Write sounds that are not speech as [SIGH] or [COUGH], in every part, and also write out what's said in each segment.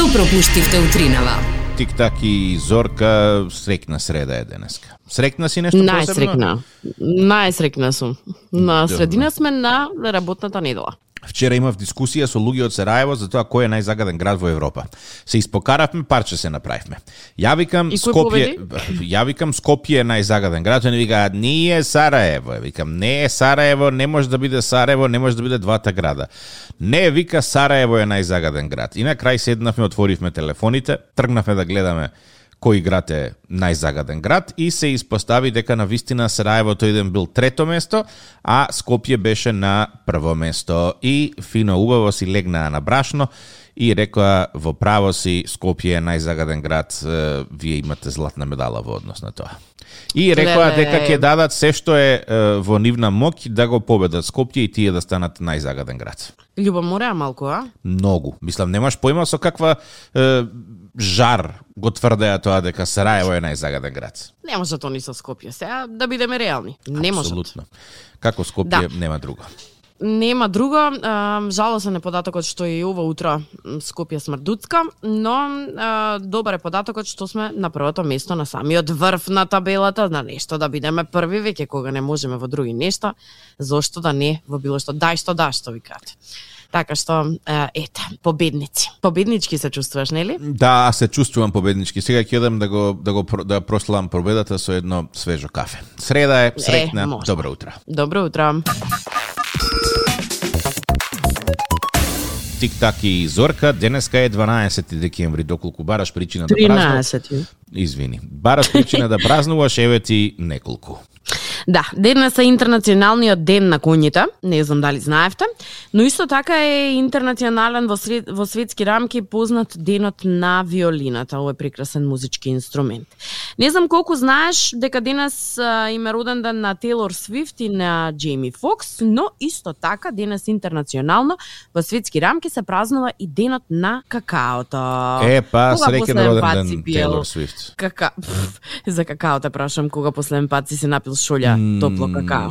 Што пропуштивте утринава? Тик-так и Зорка, срекна среда е денеска. Срекна си нешто посебно? Најсрекна. Најсрекна сум. На средина сме на работната недела. Вчера имав дискусија со луѓе од Сараево за тоа кој е најзагаден град во Европа. Се испокаравме, парче се направивме. Ја викам Скопје, [LAUGHS] ја викам Скопје е најзагаден град, они викаат не е Сараево. Ја викам не е Сараево, не може да биде Сараево, не може да биде двата града. Не, вика Сараево е најзагаден град. И на крај седнавме, отворивме телефоните, тргнавме да гледаме кој град е најзагаден град и се испостави дека на вистина Сараево тој ден бил трето место, а Скопје беше на прво место. И фино убаво си легнаа на брашно и рекоа во право си Скопје е најзагаден град, вие имате златна медала во однос на тоа. И рекоа дека ќе дадат се што е, во нивна моќ да го победат Скопје и тие да станат најзагаден град. Љуба мора малку, а? Многу. Мислам, немаш поима со каква е, жар го тврдеа тоа дека Сараево е најзагаден град. Не може тоа ни со Скопје. Сега да бидеме реални. Не може. Апсолутно. Како Скопје Да. нема друго. Нема друго, жалосен е податокот што и ова утро Скопје смрдуцка, но добар е податокот што сме на првото место на самиот врв на табелата, на нешто да бидеме први веќе кога не можеме во други нешта, зошто да не во било што дај што да што викате. Така што ете, победници. Победнички се чувствуваш, нели? Да, се чувствувам победнички. Сега ќе одам да го да го да прославам победата со едно свежо кафе. Среда е, срекна, може. добро утро. Добро утро. Тик-так и Зорка, денеска е 12 декември, доколку бараш причина да празнуваш. 13. Извини. Бараш причина да празнуваш, еве ти неколку. Да, денес е интернационалниот ден на коњите, не знам дали знаевте, но исто така е интернационален во, сред, во светски рамки познат денот на виолината, овој прекрасен музички инструмент. Не знам колку знаеш дека денес а, има роден ден на Тейлор Свифт и на Джейми Фокс, но исто така денес интернационално во светски рамки се празнува и денот на какаото. Е, па, среќен роден ден? Тейлор Свифт. Кака... Пф, [LAUGHS] за какао те прашам, кога последен пат си се напил шолја топло какао?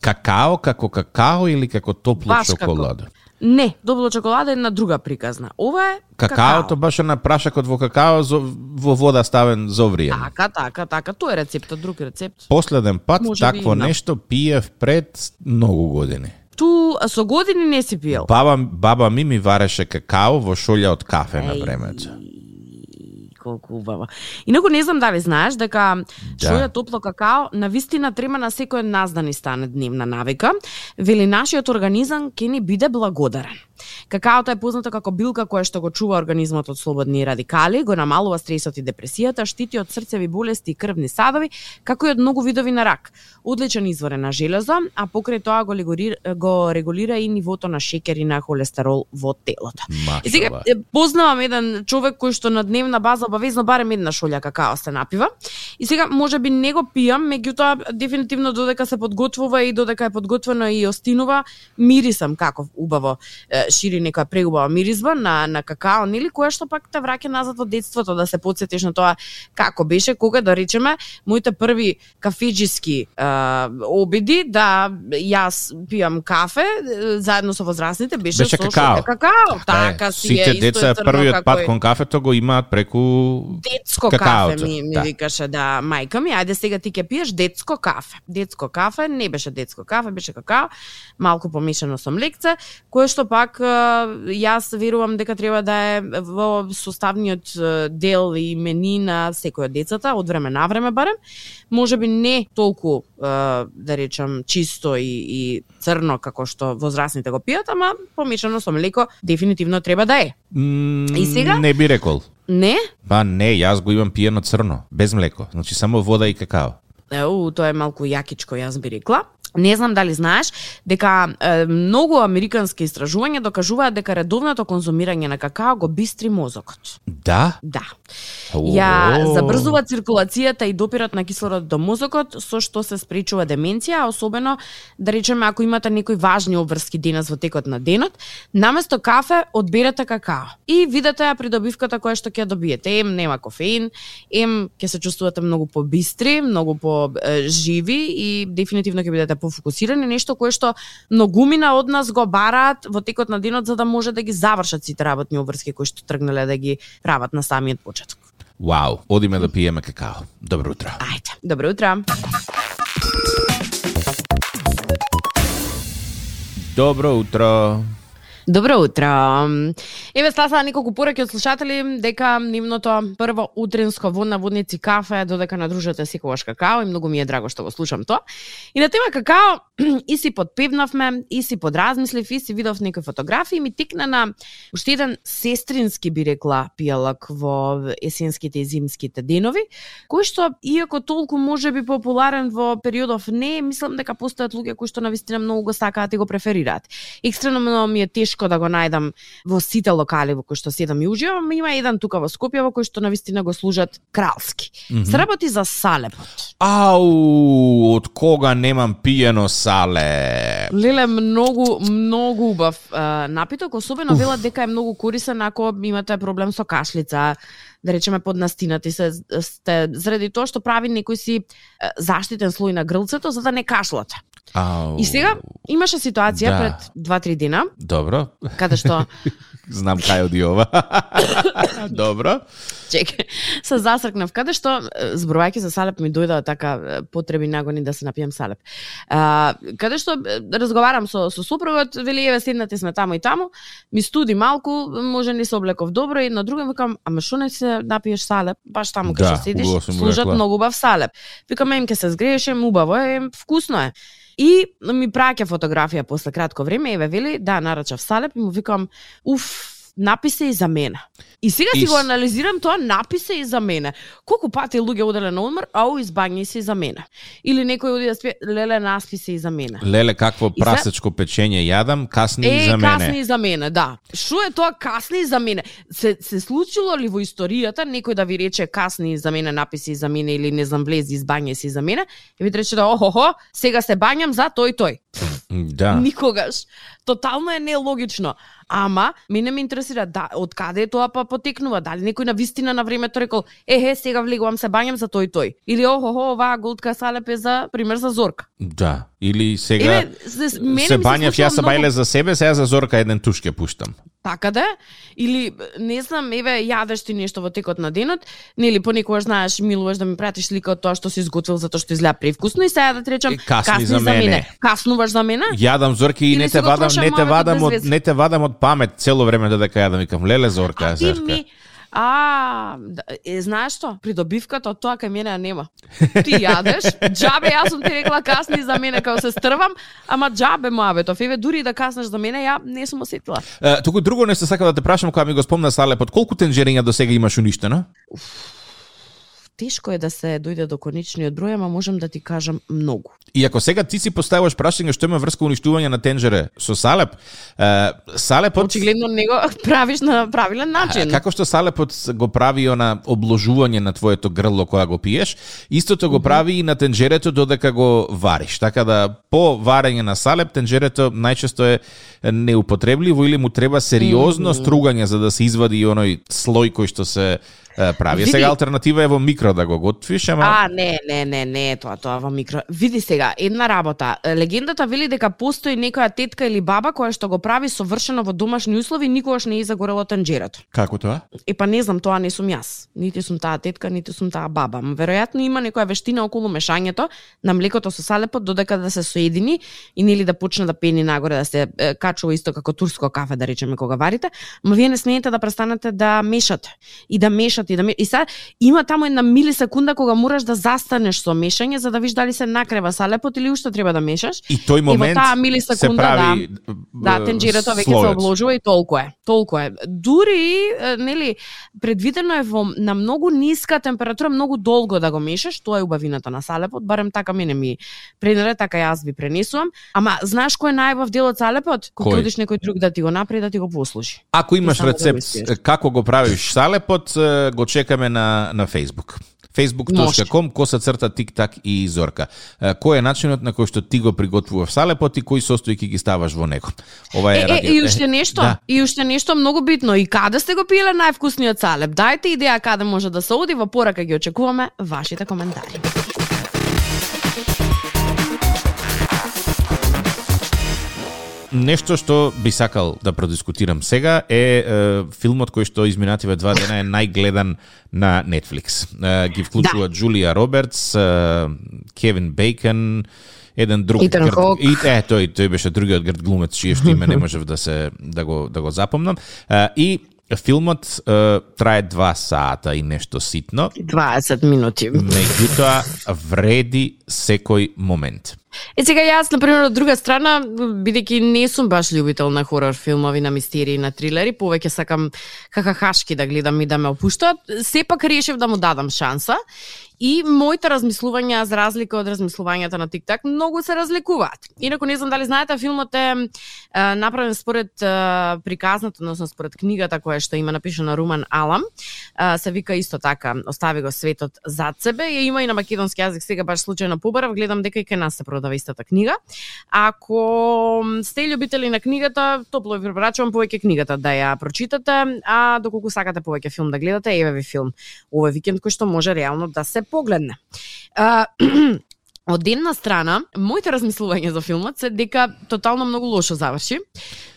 Какао како какао или како топло Баш како. шоколада? Не, топло чоколада е една друга приказна. Ова е Какаото какао. баш на прашакот во какао зо, во вода ставен зовриен. Така, така, така. Тоа е рецепта, друг рецепт. Последен пат Може такво нешто пиев пред многу години. Ту со години не си пиел. Баба, баба ми ми вареше какао во шолја од кафе на Еј. времето. Колку убаво. Инаку не знам дали знаеш дека Да. шоја топло какао на вистина треба на секој од нас да ни стане дневна навика. Вели нашиот организам ќе ни биде благодарен. Какаото е познато како билка која што го чува организмот од слободни радикали, го намалува стресот и депресијата, штити од срцеви болести и крвни садови, како и од многу видови на рак. Одличен извор е на железо, а покрај тоа го, регулира, го регулира и нивото на шекер и на холестерол во телото. И сега познавам еден човек кој што на дневна база обавезно барем една шолја какао се напива. И сега може би не го пијам, меѓутоа дефинитивно додека се подготвува и додека е подготвено и остинува, мирисам како убаво шири нека преубава миризба на на какао, нели која што пак те враќа назад во детството да се потсетиш на тоа како беше кога да речеме моите први кафеџиски обиди да јас пијам кафе заедно со возрастните беше, Беше со какао. какао. Така Е, си сите е, исто деца првиот пат кон кафето го имаат преку Детско какаото, кафе ми, ми да. викаше да мајка ми, ајде сега ти ќе пиеш детско кафе. Детско кафе не беше детско кафе, беше какао, малку помешано со млекце, кое што пак е, јас верувам дека треба да е во составниот дел и мени на секој од децата, од време на време барем. Може би не толку, да речам, чисто и, и црно како што возрастните го пијат, ама помешано со млеко дефинитивно треба да е. М, И сега? Не би рекол. Не? Па не, јас го имам пиено црно, без млеко. Значи само вода и какао. Еу, тоа е малку јакичко, јас би рекла. Не знам дали знаеш дека е, многу американски истражувања докажуваат дека редовното конзумирање на какао го бистри мозокот. Да? Да. Ја забрзува циркулацијата и допирот на кислород до мозокот, со што се спречува деменција, а особено да речеме ако имате некои важни обврски денес во текот на денот, наместо кафе одберете какао. И видете ја придобивката која што ќе добиете. Ем нема кофеин, ем ќе се чувствувате многу побистри, многу по живи и дефинитивно ќе бидете пофокусирани, нешто кое што многумина од нас го бараат во текот на денот за да може да ги завршат сите работни обврски кои што тргнале да ги прават на самиот почеток. Вау, одиме да пиеме какао. Добро утро. Ајде, добро утро. Добро утро. Добро утро. Еве стаса неколку пораки од слушатели дека нивното прво утринско во наводници кафе додека надружате секогаш какао и многу ми е драго што го слушам тоа. И на тема какао [CLEARS THROAT] и си подпевнавме, и си подразмислив, и си видов некои фотографии ми тикна на уште еден сестрински би рекла пијалак во есенските и зимските денови, кој што иако толку може би популарен во периодов не, мислам дека постојат луѓе кои што навистина многу го сакаат и го преферираат. Екстремно ми е тешко тешко да го најдам во сите локали во кои што седам и уживам, има еден тука во Скопје во кој што навистина го служат кралски. Mm -hmm. Се работи за салепот. Ау, од кога немам пиено сале? Леле, многу, многу убав uh, напиток, особено велат дека е многу корисен ако имате проблем со кашлица, да речеме под настината и се сте заради тоа што прави некој си заштитен слој на грлцето за да не кашлате. Ау. И сега имаше ситуација Да. пред 2-3 дена Добро. каде што [LAUGHS] Знам кај оди ова. [COUGHS] Добро. чекај, се засркнав каде што зборувајќи за салеп ми дојдоа така потреби нагони да се напијам салеп. А, каде што разговарам со со супругот, вели еве седнати сме таму и таму, ми студи малку, може не се облеков добро и на другом викам, ама што не се напиеш салеп? Баш таму кај Да, што седиш, служат многу убав салеп. Викам, им ке се згрееше, убаво е, вкусно е. И ми праќа фотографија после кратко време, еве вели, да, нарачав салеп и му викам, уф, написе и за мене. И сега си Ис. го анализирам тоа, написе и за мене. Колку пати луѓе оделе на одмор, ау, избањи се и за мене. Или некој оди да спие, леле, наспи се и за мене. Леле, какво И се- прасечко печење јадам, касни и Е, за мене. касни и за мене, да. Што е тоа касни и за мене? Се, се случило ли во историјата некој да ви рече касни и за мене, написи и за мене или не знам влези избање се и за мене? И ви рече да охохо, сега се бањам за тој тој. Да. Никогаш. Тотално е нелогично. Ама, мене ме интересира да, од каде е тоа па потекнува. Дали некој на вистина на времето рекол, ехе, сега влегувам се бањам за тој тој. Или охо-хо, оваа голтка салеп е за пример за Зорка. Да. Или сега Еве, се, мене се бањав, јас се многу бајле за себе, сега за Зорка еден туш ќе пуштам. така да или не знам, еве јадеш ти нешто во текот на денот, нели понекогаш знаеш милуваш да ми пратиш слика од тоа што си изготвил затоа што изгледа превкусно и сега да ти речам Е, касни за мене. Каснуваш за мене? Јадам Зорки и не те вадам, не те вадам од не те вадам од памет цело време додека јадам викам леле Зорка, А Зорка. ми А, да, е, знаеш што? Придобивката од тоа кај мене ја нема. Ти [LAUGHS] јадеш, џабе јас сум ти рекла касни за мене као се стрвам, ама џабе моабетов. Еве дури и да каснеш за мене, ја не сум осетила. Е, Туку друго нешто сакам да те прашам кога ми го спомна Салепот, колку тенџериња до сега имаш уништено? Тешко е да се дојде до конечниот број, ама можам да ти кажам многу. И ако сега ти си поставуваш прашање што има врска уништување на тенџере со Салеп, е, Салепот Очигледно не го [LAUGHS] правиш на правилен начин. Како што Салепот го прави она обложување на твоето грло кога го пиеш, истото го прави и на тенџерето додека го вариш. Така да по варење на Салеп тенџерето најчесто е неупотребливо или му треба сериозно стругање за да се извади и оној слој кој што се прави. Види- Сега алтернатива е во микро да го готвиш, ама А, не, не, не, не тоа, тоа во микро. Види сега, една работа. Легендата вели дека постои некоја тетка или баба која што го прави совршено во домашни услови, никогаш не е загорело танџерето. како тоа? Е па не знам, тоа не сум јас. Нити сум таа тетка, нити сум таа баба. Ма веројатно има некоја вештина околу мешањето на млекото со салепот додека да се соедини и нели да почне да пени нагоре, да се е, качува исто како турско кафе да речеме кога варите, ма вие не смеете да престанете да мешате и да мешате и да мешате. И сега има таму една милисекунда кога мораш да застанеш со мешање за да видиш дали се накрева салепот или уште треба да мешаш. И тој момент таа се милисекунда, прави Да, е, тенџерето веќе се обложува и толку е. Толку е. Дури, нели, предвидено е во на многу ниска температура многу долго да го мешаш, тоа е убавината на салепот, барем така мене ми пренеле, така јас ви пренесувам. Ама знаеш кој е најбав дел од салепот? Кога одиш некој друг да ти го направи да ти го послужи. Ако имаш да рецепт испиеш. како го правиш салепот, го чекаме на на Facebook. facebook.com коса црта тик-так и зорка. Кој е начинот на кој што ти го приготвуваш салепот и кои состојки ги ставаш во него? Ова Е, е, е, и уште нешто, Да. и уште нешто многу битно. И каде сте го пиеле највкусниот салеп? Дајте идеја каде може да се оди, во порака ги очекуваме вашите коментари. Нешто што би сакал да продискутирам сега е, е филмот кој што изминативе два дена е најгледан на Netflix. Е, ги вклучува да. Джулија Робертс, е, Кевин Бейкон, еден друг Итан грд, Хок. и е тој тој беше другиот грд глумец чие што име не [LAUGHS] можев да се да го да го запомнам. Е, и филмот е, трае два сата и нешто ситно, 20 минути. меѓутоа вреди секој момент. Е сега јас на пример од друга страна бидејќи не сум баш љубител на хорор филмови, на мистерии, на трилери, повеќе сакам хахахашки да гледам и да ме опуштаат, сепак решив да му дадам шанса и моите размислувања за разлика од размислувањата на TikTok многу се разликуваат. Инаку не знам дали знаете филмот е, е направен според е, приказната, односно според книгата која што има напишана Руман Алам. Е, се вика исто така Остави го светот зад себе. Ја има и на македонски јазик сега баш случајно побарав, гледам дека и кај нас се продава истата книга. Ако сте љубители на книгата, топло ви препорачувам повеќе книгата да ја прочитате, а доколку сакате повеќе филм да гледате, еве ви филм овој викенд кој што може реално да се погледне. А, [CLEARS THROAT] од една страна, моите размислувања за филмот се дека тотално многу лошо заврши.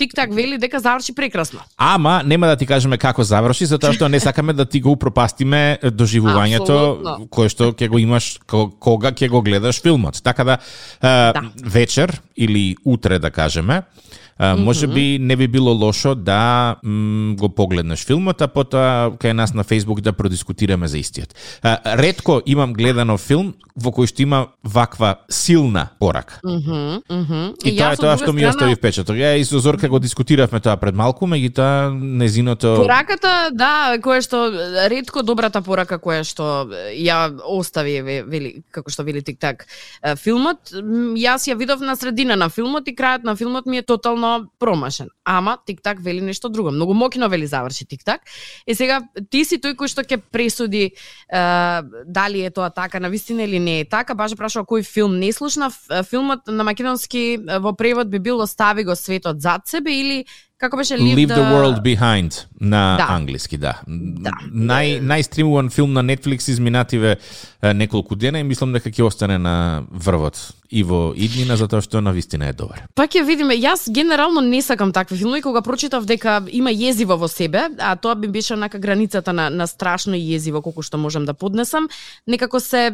Тик-так вели дека заврши прекрасно. Ама нема да ти кажеме како заврши, затоа што не сакаме да ти го упропастиме доживувањето кое што ќе го имаш ко- кога ќе го гледаш филмот. Така да, е, Да. вечер или утре да кажеме, е, може би не би било лошо да м, го погледнеш филмот, а потоа кај нас на Facebook да продискутираме за истиот. Е, ретко имам гледано филм во кој што има ваква силна порака. Мгм, мгм. И, тоа е тоа што ми остави впечаток. Ја и со Зорка го дискутиравме тоа пред малку, меѓутоа незиното Пораката, да, која што ретко добрата порака која што ја остави ве- вели како што вели тик-так е, филмот, јас ја видов на средина на филмот и крајот на филмот ми е тотално промашен. Ама тик-так вели нешто друго. Многу мокино вели заврши тик-так. И сега ти си тој кој што ќе пресуди е, дали е тоа така на вистина или не е така. Баш прашува кој филм не слушна. Филмот на македонски во превод би бил Остави го светот зад себе или како беше Leave the World Behind на Да. англиски, да. Да. Нај најстримуван филм на Netflix изминативе неколку дена и мислам дека ќе остане на врвот и во иднина затоа што на вистина е добар. Па ќе видиме, јас генерално не сакам такви филмови, кога прочитав дека има језиво во себе, а тоа би беше онака границата на, на страшно језиво колку што можам да поднесам, некако се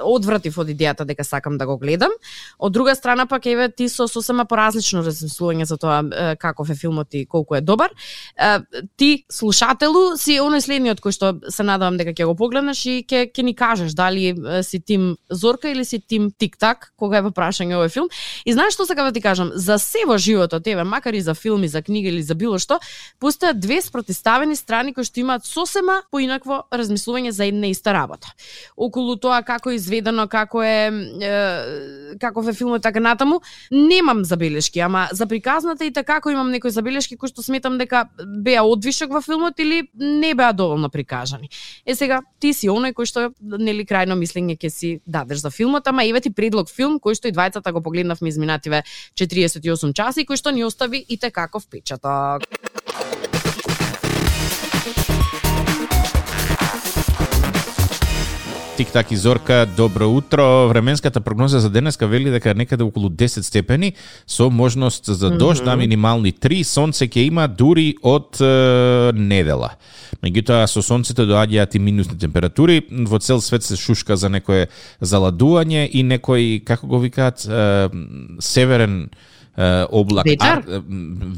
одвратив од идејата дека сакам да го гледам. Од друга страна пак еве ти со сосема поразлично размислување за тоа каков е филмот и колку е добар. А, Ти слушателу си оној следниот кој што се надевам дека ќе го погледнеш и ќе ќе ни кажеш дали си тим Зорка или си тим Тик-так кога е во прашање овој филм. И знаеш што сакам да ти кажам, за се во животот, еве, макар и за филми, за книги или за било што, постојат две спротиставени страни кои што имаат сосема поинакво размислување за една иста работа. Околу тоа како е изведено, како е, е каков е филмот така натаму, немам забелешки, ама за приказната и така како имам некои забелешки кои што сметам дека беа одвишок во филмот или не беа доволно прикажани. Е сега ти си оној кој што нели крајно мислење ќе си дадеш за филмот, ама еве ти предлог филм кој што и двајцата го погледнавме изминативе 48 часа и кој што ни остави и те како впечаток. Тик-так и Зорка, добро утро. Временската прогноза за денеска вели дека некаде околу 10 степени со можност за дожд, -hmm. минимални 3, сонце ќе има дури од е, недела. Меѓутоа со сонцето доаѓаат и минусни температури, во цел свет се шушка за некое заладување и некој како го викаат е, северен облак Ветар? А,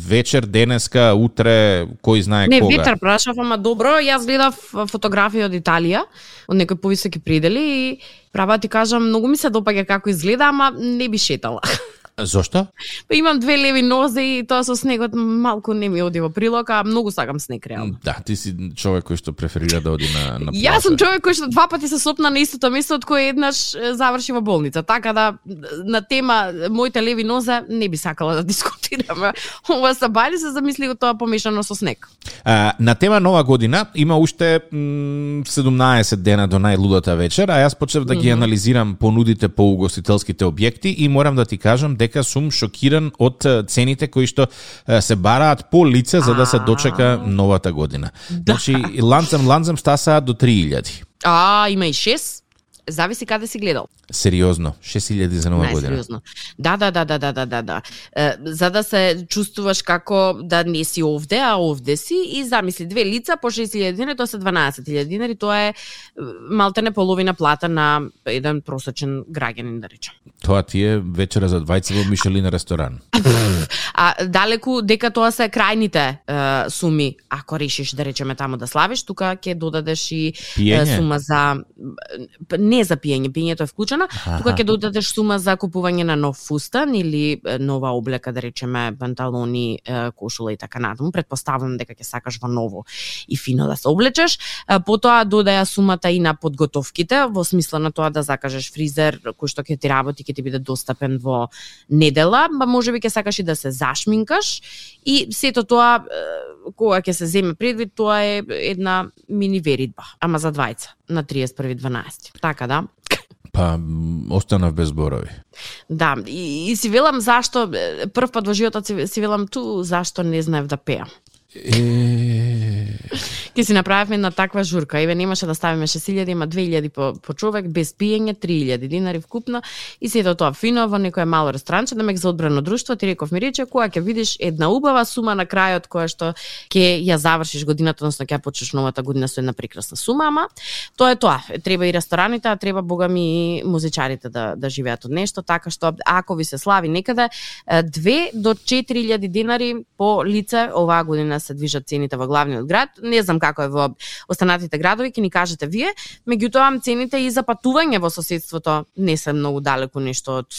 вечер денеска утре кој знае Не, кога ветар прашав, ама добро, јас гледав фотографија од Италија, од некои повисоки предели и права ти кажам, многу ми се допаѓа како изгледа, ама не би шетала. [LAUGHS] Зошто? Па имам две леви нозе и тоа со снегот малку не ми оди во прилог, а многу сакам снег реално. Да, ти си човек кој што преферира да оди на на Јас сум човек кој што два пати се сопна на истото место од кое еднаш заврши во болница. Така да на тема моите леви нозе не би сакала да дискутираме. Ова са бали се замисли го тоа помешано со снег. А, на тема нова година има уште м, 17 дена до најлудата вечер, а јас почнав да ги анализирам понудите по угостителските објекти и морам да ти кажам дека сум шокиран од цените кои што се бараат по лице за да се дочека новата година. Значи, ланцем ланцем стасаат до 3000. А, има и 6. Зависи каде си гледал. Сериозно, 6000 за нова година. Најсериозно. Да, да, да, да, да, да, да, да. За да се чувствуваш како да не си овде, а овде си и замисли две лица по 6000 динари, тоа се 12000 динари, тоа е малтене половина плата на еден просечен граѓанин, да речем. Тоа ти е вечера за двајца во Мишелин ресторан. А далеку дека тоа се крајните е, суми, ако решиш да речеме таму да славиш, тука ќе додадеш и е, сума за не за пиење, пиењето е вклучено, тука ќе додадеш сума за купување на нов фустан или нова облека, да речеме панталони, кошула и така натаму. Предпоставувам дека ќе сакаш во ново и фино да се облечеш. Потоа додаја сумата и на подготовките, во смисла на тоа да закажеш фризер кој што ќе ти работи, ќе ти биде достапен во недела, ба можеби ќе сакаш и да се зашминкаш. И сето тоа кога ќе се земе предвид, тоа е една мини веридба, ама за двајца на 31.12. Така да. Па, останав без зборови. Да, и, и си велам зашто прв пат во животот си, си велам ту зашто не знаев да пеам. Е... Ке си направивме една таква журка. Еве немаше да ставиме 6000, има 2000 по, по човек, без пиење, 3000 динари вкупно и сето тоа фино во некое мало ресторанче, да мек за одбрано друштво, ти реков ми рече, кога ќе видиш една убава сума на крајот која што ќе ја завршиш годината, односно ќе почнеш новата година со една прекрасна сума, ама тоа е тоа. Треба и рестораните, а треба богами и музичарите да да живеат од нешто, така што ако ви се слави некаде 2 до 4000 динари по лице оваа година се движат цените во главниот град. Не знам како е во останатите градови, ќе ни кажете вие. Меѓутоа цените и за патување во соседството не се многу далеку нешто од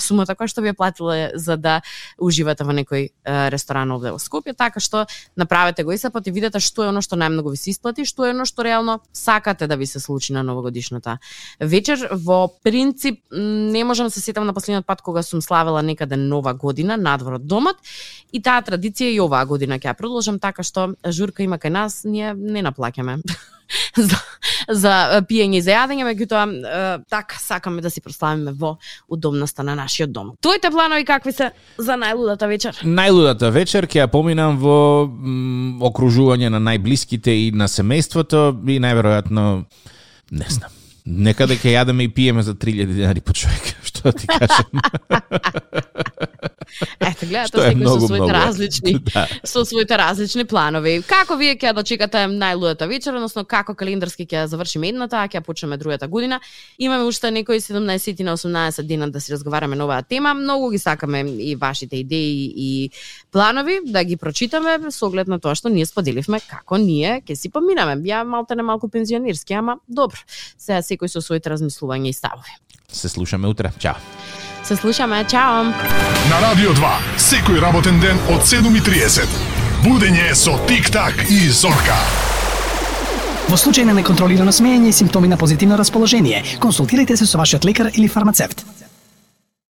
сумата која што ви ја платила за да уживате во некој ресторан овде во Скопје, така што направете го и се пати видете што е оно што најмногу ви се исплати, што е оно што реално сакате да ви се случи на новогодишната вечер. Во принцип не можам да се сетам на последниот пат кога сум славела некаде нова година надвор од домот и таа традиција и оваа година ќе ја продолжам така што журка има кај нас, ние не наплаќаме. [LAUGHS] за, за пиење и за јадење, меѓутоа така сакаме да си прославиме во удобноста на нашиот дом. Твоите планови какви се за најлудата вечер? Најлудата вечер ќе ја поминам во м, окружување на најблиските и на семејството и најверојатно не знам. Некаде ќе јадеме и пиеме за 3000 динари по човек, [LAUGHS] што да ти кажам. [LAUGHS] [LAUGHS] Ете, гледате секој со своите многу. различни [LAUGHS] Да. со своите различни планови. Како вие ќе дочекате најлудата вечер, односно како календарски ќе завршиме едната, а ќе почнеме другата година. Имаме уште некои 17 на 18 дена да си разговараме на оваа тема. Многу ги сакаме и вашите идеи и планови да ги прочитаме со оглед на тоа што ние споделивме како ние ќе си поминаме. Ја малте не малку пензионерски, ама добро. Сега секој со своите размислувања и ставови. Се слушаме утре. Чао. Се слушаме, чао! На Радио 2, секој работен ден од 7.30. Будење со Тик-так и Зорка. Во случај на неконтролирано смеење и симптоми на позитивно расположение, консултирайте се со вашиот лекар или фармацевт.